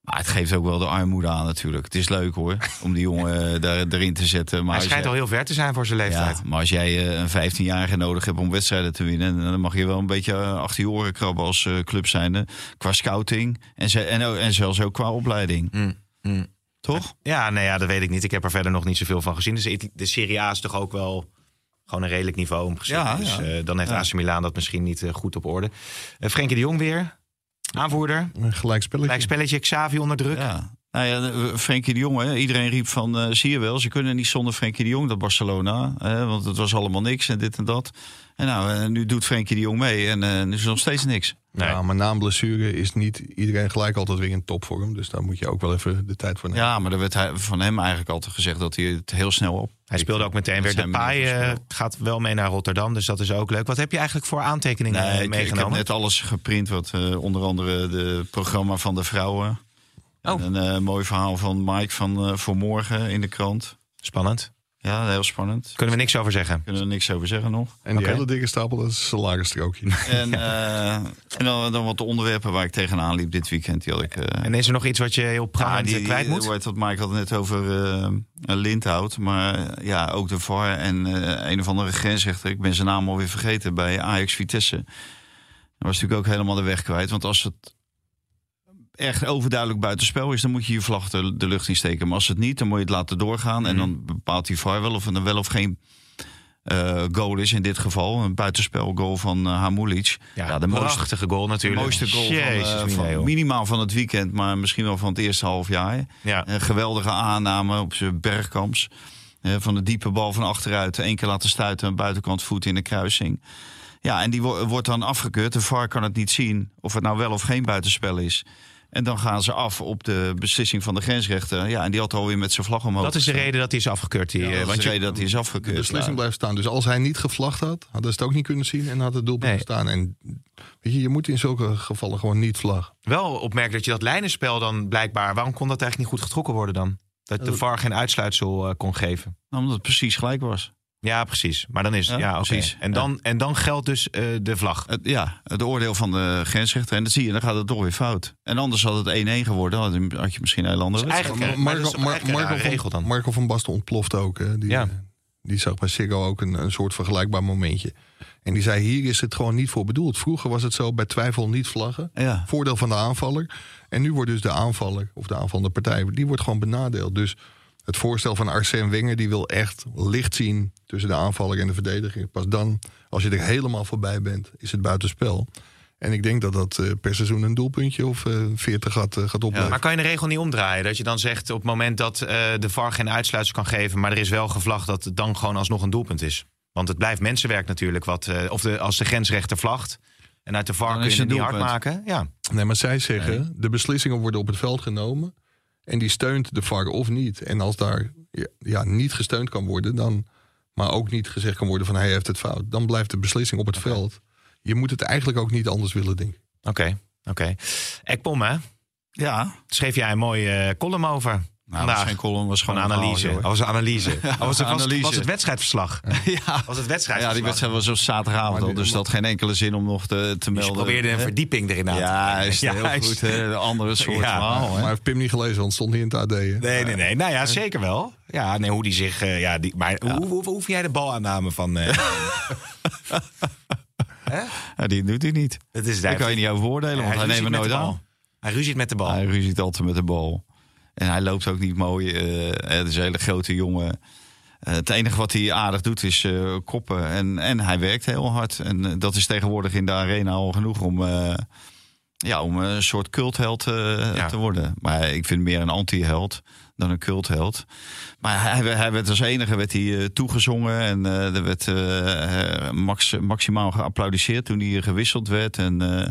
Maar het geeft ook wel de armoede aan natuurlijk. Het is leuk hoor, om die jongen eh, daar, erin te zetten. Maar hij schijnt jij- al heel ver te zijn voor zijn leeftijd. Ja, maar als jij eh, een 15-jarige nodig hebt om wedstrijden te winnen... dan mag je wel een beetje achter je oren krabben als club zijnde. Qua scouting en, ze, en, zelfs ook qua opleiding. Mm, mm. Toch? Ja, nee, ja, dat weet ik niet. Ik heb er verder nog niet zoveel van gezien. Dus de- de Serie A is toch ook wel gewoon een redelijk niveau omgezet. Ja, dus ja. eh, dan heeft Ja. AC Milan dat misschien niet eh, goed op orde. Eh Frenkie de Jong weer, aanvoerder. Een gelijk spelletje. Gelijk spelletje, Xavi onder druk. Ja. Nou ja, Frenkie de Jong, hè. iedereen riep van, eh, zie je wel, ze kunnen niet zonder Frenkie de Jong, dat Barcelona. Hè, want het was allemaal niks en dit en dat. En nou, eh, nu doet Frenkie de Jong mee en eh, nu is er nog steeds niks. Nee. Ja, maar na een blessure is niet iedereen gelijk altijd weer in topvorm. Dus daar moet je ook wel even de tijd voor nemen. Ja, maar er werd hij- van hem eigenlijk altijd gezegd dat hij het heel snel op. Hij speelde ook meteen weer. De eh, spel. gaat wel mee naar Rotterdam, dus dat is ook leuk. Wat heb je eigenlijk voor aantekeningen Nee, eh, ik, ik heb meegenomen? net alles geprint, wat eh, onder andere de programma van de vrouwen. Oh. En Een eh, mooi verhaal van Mike van eh, voor morgen in de krant. Spannend. Ja, heel spannend. Kunnen we niks over zeggen. Kunnen er niks over zeggen nog. En die Oké. hele dikke stapel, dat is een salarisstrookje. En, eh, en dan, dan wat onderwerpen waar ik tegenaan liep dit weekend. Die had ik, eh, En is er nog iets wat je heel ja, prangend eh, kwijt moet? Wordt wat Mike had het net over eh Lindhout. Maar ja, ook de VAR en eh, een of andere grensrechter. Ik ben zijn naam alweer vergeten bij Ajax Vitesse. Dat was natuurlijk ook helemaal de weg kwijt. Want als het echt overduidelijk buitenspel is, dan moet je je vlag de, de lucht insteken. Maar als het niet, dan moet je het laten doorgaan. En dan bepaalt die VAR wel of er wel of geen eh, goal is in dit geval. Een buitenspel goal van uh, Hamulic. Ja, de prachtige goal De natuurlijk. mooiste goal van, Jezus, Mine, van minimaal van het weekend, maar misschien wel van het eerste half jaar. Ja. Een geweldige aanname op zijn bergkamps. Van de diepe bal van achteruit. één keer laten stuiten. Een buitenkant voet in de kruising. Ja, en die wo- wordt dan afgekeurd. De VAR kan het niet zien of het nou wel of geen buitenspel is. En dan gaan ze af op de beslissing van de grensrechter. Ja, en die had alweer met zijn vlag omhoog. Dat is de reden dat hij is afgekeurd. Die, Ja, eh, dat is want de reden dat hij is De afgekeurd. beslissing Ja. blijft staan. Dus als hij niet gevlacht had, hadden ze het ook niet kunnen zien en had het doelpunt Nee. gestaan. En weet je, je moet in zulke gevallen gewoon niet vlaggen. wel opmerkt dat je dat lijnenspel dan blijkbaar... Waarom kon dat eigenlijk niet goed getrokken worden dan? Dat de VAR geen uitsluitsel eh, kon geven. Nou, Omdat het precies gelijk was. Ja, precies. Maar dan is Ja, ja, oké. precies. En, dan, en dan geldt dus eh, de vlag. Het, ja, het oordeel van de grensrechter. En dat zie je, dan gaat het toch weer fout. En anders had het 1-1 geworden. Had je- had je misschien een hele andere wedstrijd. eigenlijk- maar van, regel dan? Marco van Basten ontploft ook. Hè. Die, Ja. eh, die zag bij Siggo ook een, een soort vergelijkbaar momentje. En die zei, hier is het gewoon niet voor bedoeld. Vroeger was het zo, bij twijfel niet vlaggen. Ja. Voordeel van de aanvaller. En nu wordt dus de aanvaller, of de aanvallende partij... die wordt gewoon benadeeld. Dus het voorstel van Arsène Wenger... die wil echt licht zien tussen de aanvaller en de verdediger. Pas dan, als je er helemaal voorbij bent, is het buitenspel. En ik denk dat dat eh, per seizoen een doelpuntje of eh 40 gaat, eh, gaat opleveren. Maar kan je de regel niet omdraaien? Dat je dan zegt op het moment dat eh, de VAR geen uitsluitsel kan geven... maar er is wel gevlagd dat het dan gewoon alsnog een doelpunt is. Want het blijft mensenwerk natuurlijk. Wat, eh, of de, als de grensrechter vlagt en uit de VAR Dan kun je het niet hard maken. Ja. Nee, maar zij zeggen, de beslissingen worden op het veld genomen. En die steunt de VAR of niet. En als daar ja, niet gesteund kan worden, dan, maar ook niet gezegd kan worden van hij heeft het fout, dan blijft de beslissing op het veld. Je moet het eigenlijk ook niet anders willen, denk ik. Oké, oké. Ekpom, hè? Ja. Schreef jij een mooie eh, column over? Nou, was geen column, was Gewoon een een analyse. verhaal, Oh, was een analyse. Oh, was, het, was, Analyse. was het wedstrijdverslag? ja. Was het wedstrijdverslag? ja, die wedstrijd was op zaterdagavond al, dus dat had geen enkele zin om nog te, te Dus je melden. probeerde een verdieping erin aan te Ja, is heel Juist. goed. Hè? Andere soort Ja. verhaal. Hè? Maar heeft Pim niet gelezen, want het stond niet in het AD. hè? Nee, nee, nee. Nou ja, zeker wel. Ja, nee, hoe die zich... eh, ja, die, maar hoe, hoe, hoe, hoe vind jij de balaanname van... eh Ja, die doet hij niet. het is Daar kan je niet over oordelen, want hij neemt er nooit aan. Hij ruziet met de bal. Hij ruziet altijd met de bal. En hij loopt ook niet mooi. eh, het is een hele grote jongen. Eh, het enige wat hij aardig doet is eh, koppen. En, en hij werkt heel hard. En eh, dat is tegenwoordig in de arena al genoeg om, eh, Ja, om een soort cultheld eh, Ja. te worden. Maar ik vind meer een anti-held dan een cultheld. Maar hij, hij werd als enige werd hij, eh, toegezongen. En eh, er werd eh, eh, max, maximaal geapplaudisseerd toen hij gewisseld werd. En eh,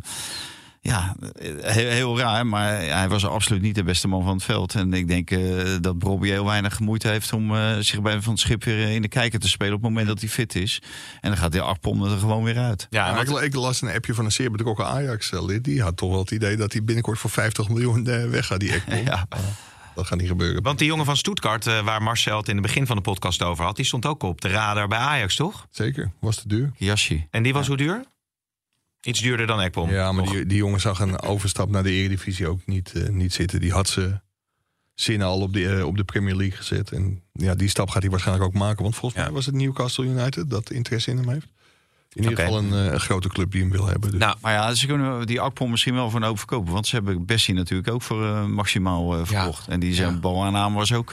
ja, heel, heel raar. Maar hij was absoluut niet de beste man van het veld. En ik denk eh, dat Bobby heel weinig moeite heeft om eh, zich bij Van het Schip weer in de kijker te spelen. op het moment dat hij fit is. En dan gaat die Akpom er gewoon weer uit. Ja, ik, ik las een appje van een zeer betrokken Ajax-lid. Die had toch wel het idee dat hij binnenkort voor 50 miljoen eh, weggaat, die Ekpom. Ja. Dat gaat niet gebeuren. want die jongen van Stuttgart, eh, waar Marcel het in het begin van de podcast over had, die stond ook op de radar bij Ajax, toch? Zeker, was te duur. Yashi. En die was hoe duur? Iets duurder dan Ekpom. Ja, maar die, die jongen zag een overstap naar de Eredivisie ook niet, eh, niet zitten. Die had ze zinnen al op de, eh, op de Premier League gezet. En ja, die stap gaat hij waarschijnlijk ook maken. Want volgens Ja. mij was het Newcastle United dat interesse in hem heeft. In ieder geval een, eh, een grote club die hem wil hebben. Dus. Nou, Maar ja, ze kunnen die Akpom misschien wel voor een hoop verkopen. Want ze hebben Bessie natuurlijk ook voor maximaal verkocht. En die zijn Ja. balaanname was ook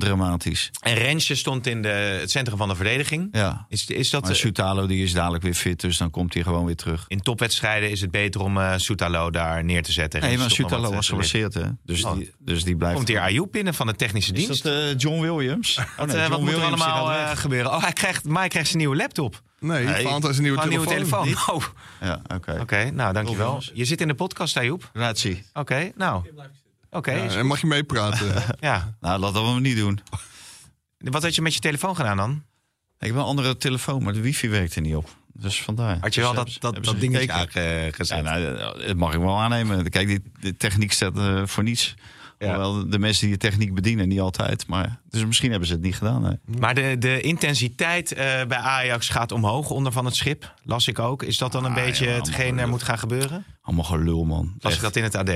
dramatisch. en Rensje stond in de, het centrum van de verdediging. Ja. Is, is dat Maar eh, Soutalo die is dadelijk weer fit, dus dan komt hij gewoon weer terug. in topwedstrijden is het beter om eh Soutalo daar neer te zetten? Nee, maar is Soutalo was eh, geblesseerd, hè? Dus, Oh. die, dus die blijft. Komt hier Ayoub binnen van de technische Is dienst? dat eh, John Williams? Oh, nee, John wat moet er Williams, allemaal gebeuren? Oh, hij krijgt, maar hij krijgt zijn nieuwe laptop. nee, nee, Valentijn is een nieuwe telefoon. nieuwe telefoon. Oh, Ja, oké. Oké, nou dankjewel. Williams. Je zit in de podcast, Ayoub. Grazie. Oké, nou. Oké, en mag je meepraten? ja. Nou, laten we hem niet doen. Wat had je met je telefoon gedaan dan? Ik heb een andere telefoon, maar de wifi werkte niet op. Dus vandaar. Had je Dus wel dat, ze- dat, dat ze dingetje aangezet? Ja, nou, dat mag ik wel aannemen. Kijk, die, de techniek staat eh, voor niets. Ja. Hoewel de mensen die de techniek bedienen, niet altijd. Maar, dus misschien hebben ze het niet gedaan. hè. Maar de, de intensiteit eh, bij Ajax gaat omhoog onder van het schip. Las ik ook. Is dat dan een Ah, beetje ja, hetgeen er moet gaan gebeuren? Allemaal gelul, man. Las ik dat in het AD?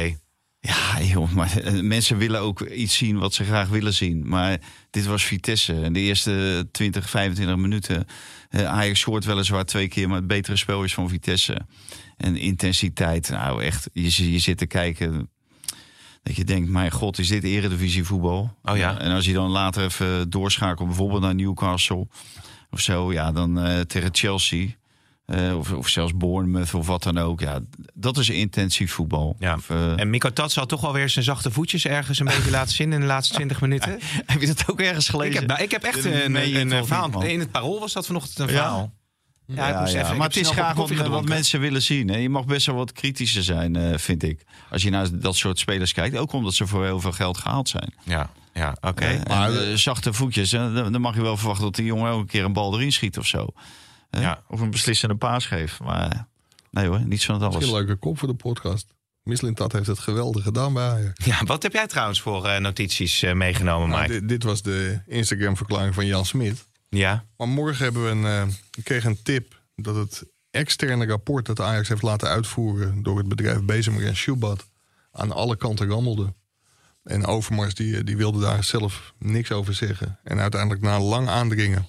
Ja, joh, maar eh, mensen willen ook iets zien wat ze graag willen zien. Maar dit was Vitesse. En de eerste 20, 25 minuten. eh, Ajax scoort weliswaar twee keer, maar het betere spel is van Vitesse. En intensiteit, nou echt, je, je zit te kijken. Dat je denkt, mijn god, is dit eredivisie voetbal? Oh ja. En als je dan later even doorschakelt, bijvoorbeeld naar Newcastle of zo, ja, dan eh, tegen Chelsea. Eh, of, of zelfs Bournemouth of wat dan ook. Ja, dat is intensief voetbal. Ja. Of, eh, En Miko Tats had toch wel weer zijn zachte voetjes ergens een beetje laten zien in de laatste 20 minuten. Heb je dat ook ergens gelezen? Ik heb, nou, ik heb echt een, een, verhaal. in het parool was dat vanochtend een verhaal. Ja, even, maar het is graag wat wat, mensen willen zien. Hè. Je mag best wel wat kritischer zijn, eh, vind ik. Als je naar dat soort spelers kijkt. Ook omdat ze voor heel veel geld gehaald zijn. Ja, ja oké. Eh, Maar- en, eh, zachte voetjes. eh, dan, dan mag je wel verwachten dat die jongen ook een keer een bal erin schiet of zo. Ja. Of een beslissende paas geeft. Maar nee hoor, niets van het Misschien alles. een leuke kop voor de podcast. Mislintat heeft het geweldig gedaan bij Ajax. Ja, wat heb jij trouwens voor eh, notities eh, meegenomen, Nou, Mike? dit, dit was de Instagram-verklaring van Jan Smit. Ja, Maar morgen hebben we een, eh, ik kreeg een tip dat het externe rapport dat Ajax heeft laten uitvoeren door het bedrijf Bezemer en Schubat aan alle kanten rammelde. En Overmars die, die wilde daar zelf niks over zeggen. En uiteindelijk na lang aandringen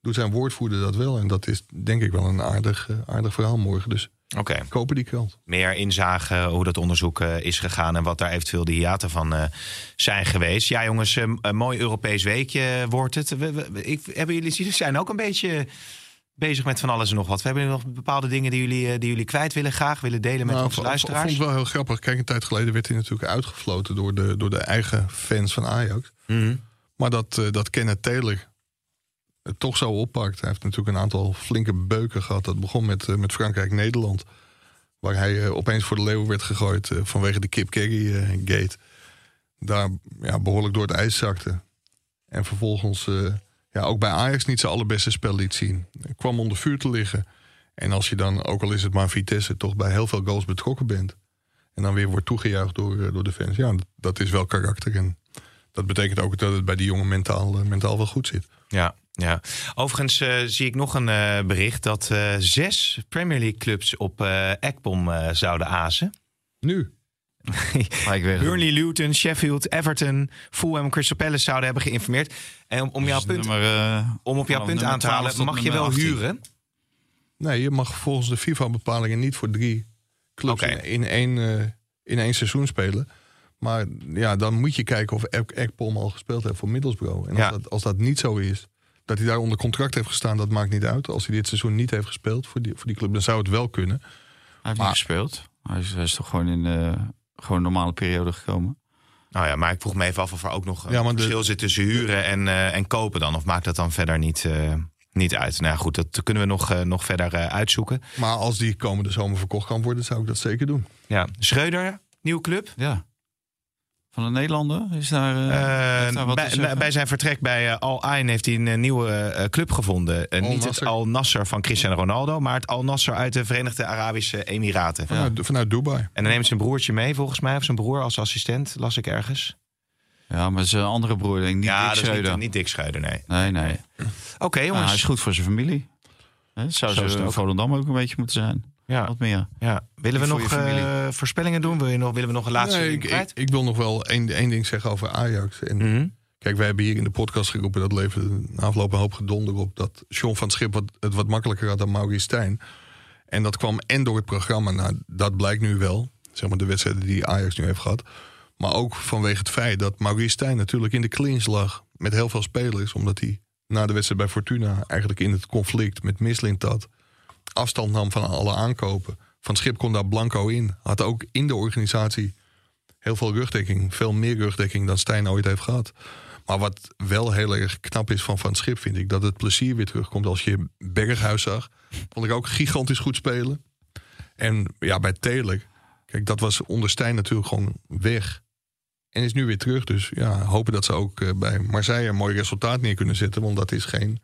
doet zijn woordvoerder dat wel. En dat is denk ik wel een aardig, eh, aardig verhaal morgen. Dus oké. kopen die krant. Meer inzagen hoe dat onderzoek eh, is gegaan en wat daar eventueel de hiaten van eh, zijn geweest. Ja, jongens, eh, een mooi Europees weekje wordt het. We, we- ik, hebben jullie, jullie zijn ook een beetje bezig met van alles en nog wat. We hebben nog bepaalde dingen die jullie, eh, die jullie kwijt willen, graag willen delen met Nou, onze ik luisteraars. vond het wel heel grappig. Kijk, een tijd geleden werd hij natuurlijk uitgefloten door de, door de eigen fans van Ajax. Mhm. Maar dat, eh, dat Kenneth Taylor toch zo oppakt. Hij heeft natuurlijk een aantal flinke beuken gehad. Dat begon met, eh, met Frankrijk-Nederland. Waar hij eh, opeens voor de leeuw werd gegooid eh, vanwege de Kip Kerry-gate. Daar ja, behoorlijk door het ijs zakte. En vervolgens ja, ook bij Ajax niet zijn allerbeste spel liet zien. Kwam onder vuur te liggen. En als je dan, ook al is het maar Vitesse, toch bij heel veel goals betrokken bent. En dan weer wordt toegejuicht door, door de fans. Ja, dat, is wel karakter. En dat betekent ook dat het bij die jongen mentaal, mentaal wel goed zit. Ja, ja. Overigens eh, zie ik nog een eh, bericht dat eh, zes Premier League clubs op eh Ekbom zouden azen. Nu. Weg. Burnley, Luton, Sheffield, Everton, Fulham en Crystal Palace zouden hebben geïnformeerd. En om, om jouw Dus punt, nummer, eh, om op jouw vanaf punt aan te 12 halen, mag je wel 18. huren. Nee, je mag volgens de FIFA-bepalingen niet voor drie clubs in, in, één, in één seizoen spelen. Maar ja, dan moet je kijken of Ek- Ekpom al gespeeld heeft voor Middlesbrough. En als, Ja. dat, als dat niet zo is, dat hij daar onder contract heeft gestaan, dat maakt niet uit. Als hij dit seizoen niet heeft gespeeld voor die, voor die club, dan zou het wel kunnen. Hij heeft Maar- niet gespeeld. Hij is, hij is toch gewoon in eh, gewoon een normale periode gekomen. Nou ja, maar ik vroeg me even af of er ook nog een Ja, maar de- verschil zit tussen huren en, eh, en kopen dan. Of maakt dat dan verder niet, eh, niet uit? Nou ja, goed, dat kunnen we nog, eh, nog verder eh, uitzoeken. Maar als die komende zomer verkocht kan worden, zou ik dat zeker doen. Ja, Schreuder, nieuwe club. Ja. Van de Nederlander is daar, eh, Eh, daar wat bij, zijn vertrek bij eh, Al Ain heeft hij een nieuwe club gevonden. Niet het. Al Nasser van Cristiano Ronaldo, maar het Al Nasser uit de Verenigde Arabische Emiraten. Vanuit, vanuit Dubai. En dan neemt zijn broertje mee, volgens mij, of zijn broer als assistent, las ik ergens. Ja, maar zijn andere broer, denk ik, niet ja, Dick dat is Schreuder. niet, niet Dick Schreuder, nee. Nee, nee. Oké, jongens. hij is goed voor zijn familie. Hè, zou ze het in. Volendam ook een beetje moeten zijn. Ja, Wat meer. ja. Willen we nog eh, voorspellingen doen? Wil je nog, willen we nog een laatste Nee, ding ik, kwijt? ik, ik wil nog wel één, één ding zeggen over Ajax. En Mhm. Kijk, wij hebben hier in de podcast geroepen... dat leverde na afloop een hoop gedonder op... dat John van Schip wat, het wat makkelijker had dan Maurice Stijn. En dat kwam en door het programma. Nou, dat blijkt nu wel. Zeg maar de wedstrijden die Ajax nu heeft gehad. Maar ook vanwege het feit dat Maurice Stijn natuurlijk in de clinch lag... met heel veel spelers. Omdat hij na de wedstrijd bij Fortuna... eigenlijk in het conflict met Mislintat... afstand nam van alle aankopen. Van Schip kon daar blanco in. Had ook in de organisatie heel veel rugdekking. Veel meer rugdekking dan Stijn ooit heeft gehad. Maar wat wel heel erg knap is van Van Schip, vind ik... dat het plezier weer terugkomt. Als je Berghuis zag, vond ik ook gigantisch goed spelen. En ja, bij Taylor... Kijk, dat was onder Stijn natuurlijk gewoon weg. En is nu weer terug. Dus ja, hopen dat ze ook eh, bij Marseille een mooi resultaat neer kunnen zetten. Want dat is geen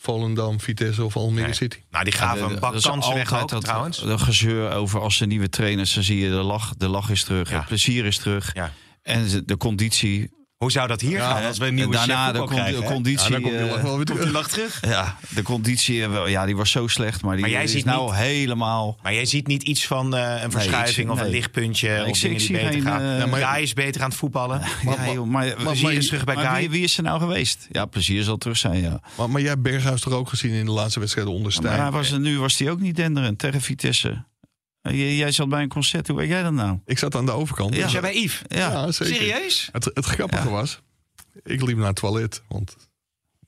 Volendam, Vitesse of Almere Nee. City. Nou, die gaven Ja, een is kansen weg ook, dat, trouwens. Dat gezeur over als de nieuwe trainers, dan zie je de lach, de lach is terug, Ja. het plezier is terug. Ja. En de- de conditie. Hoe zou dat hier gaan als we een nieuwe daarna chef de, krijgen? conditie. Ja, dan komt die eh, wel weer terug. lach terug? ja, de conditie, eh, wel- ja, die was zo slecht, maar die Maar jij is ziet nou niet- helemaal. Maar jij ziet niet iets van eh, een verschuiving of een lichtpuntje ik of dingen ik die beter geen, gaan. Ja, maar- Guy is beter aan het voetballen. ja, joh, maar, Plezier is terug bij Guy. wie, wie is er nou geweest? Ja, plezier zal terug zijn, ja. Maar, maar jij hebt Berghuis toch ook gezien in de laatste wedstrijden onder Stijn? Maar hij was, nu was hij ook niet denderend tegen Vitesse. Eh, Jij, zat bij een concert, hoe weet jij dat nou? Ik zat aan de overkant. Ja. Jij bij Yves? Ja, Ja, zeker. Serieus? Het, het grappige was, ik liep naar het toilet, want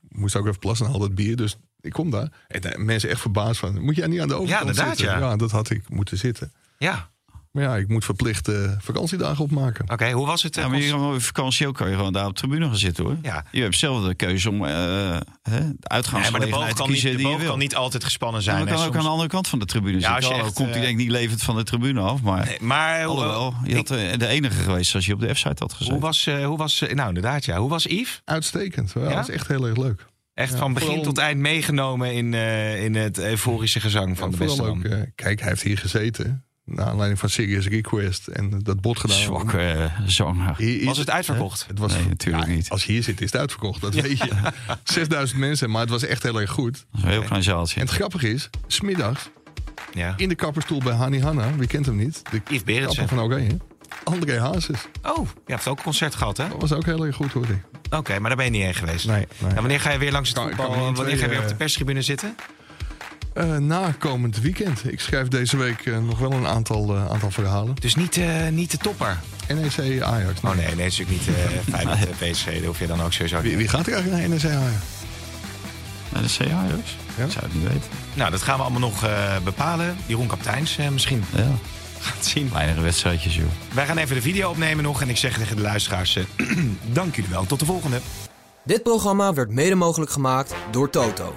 ik moest ook even plassen en al dat bier. Dus ik kom daar. En de mensen echt verbaasd van, moet jij niet aan de overkant inderdaad, zitten? ja. dat had ik moeten zitten. Ja. Maar ja, ik moet verplicht eh, vakantiedagen opmaken. Oké, hoe was het? eh, Ja, maar je vakantie ook kan je gewoon daar op de tribune gaan zitten hoor. Ja. Je hebt zelf de keuze om eh, hè, de Nee, maar de uitgaansgelegenheid boog te kan niet, kiezen de die je kan niet altijd gespannen Ja, zijn. maar hè, kan ook soms. aan de andere kant van de tribune Ja, als zitten. je Al echt, komt hij eh, denk ik niet levend van de tribune af. Maar Nee, maar alhoewel, je ik- had eh, de enige geweest als je op de F-site had gezeten. hoe was, eh, hoe was eh, nou inderdaad ja, hoe was Yves? Uitstekend. Ja? Dat is echt heel erg leuk. Echt Ja, van begin vooral- tot eind meegenomen in, eh, in het euforische gezang van Ja, de beste ook, eh, kijk, hij heeft hier gezeten. Naar aanleiding van Serious Request. En dat bot gedaan. Zwakke eh. Hier is- Was het uitverkocht? Het was, Nee, natuurlijk niet. Als je hier zit, is het uitverkocht. Dat weet je. 6000 mensen, maar het was echt heel erg goed. Een heel klein zaaltje. En het grappige is, smiddags Ja. in de kapperstoel bij Hani Hanna. Wie kent hem niet? De Yves Berendsen. van Oranje. André Hazes. Oh, je hebt ook een concert gehad hè? Dat was ook heel erg goed, hoor ik. Oké, maar daar ben je niet heen geweest. Nee, wanneer ga je weer langs het Kan- voetbal? Wanneer ga je weer op de twee, perstribune zitten? Eh, na komend weekend. Ik schrijf deze week eh, nog wel een aantal, eh, aantal verhalen. Dus niet, eh, niet de topper. NEC Ajax. Oh nee, nee, is natuurlijk niet eh Feyenoord PSG. Dat hoef je dan ook sowieso Wie, wie gaat er eigenlijk naar NEC Ajax? Naar de CA, dus? Ja? Ik zou het niet weten. Nou, dat gaan we allemaal nog eh, bepalen. Jeroen Kapteins misschien. Ja. Gaat zien. Kleinere wedstrijdjes, joh. Wij gaan even de video opnemen nog. En ik zeg tegen de luisteraars, dank jullie wel. Tot de volgende. Dit programma werd mede mogelijk gemaakt door Toto.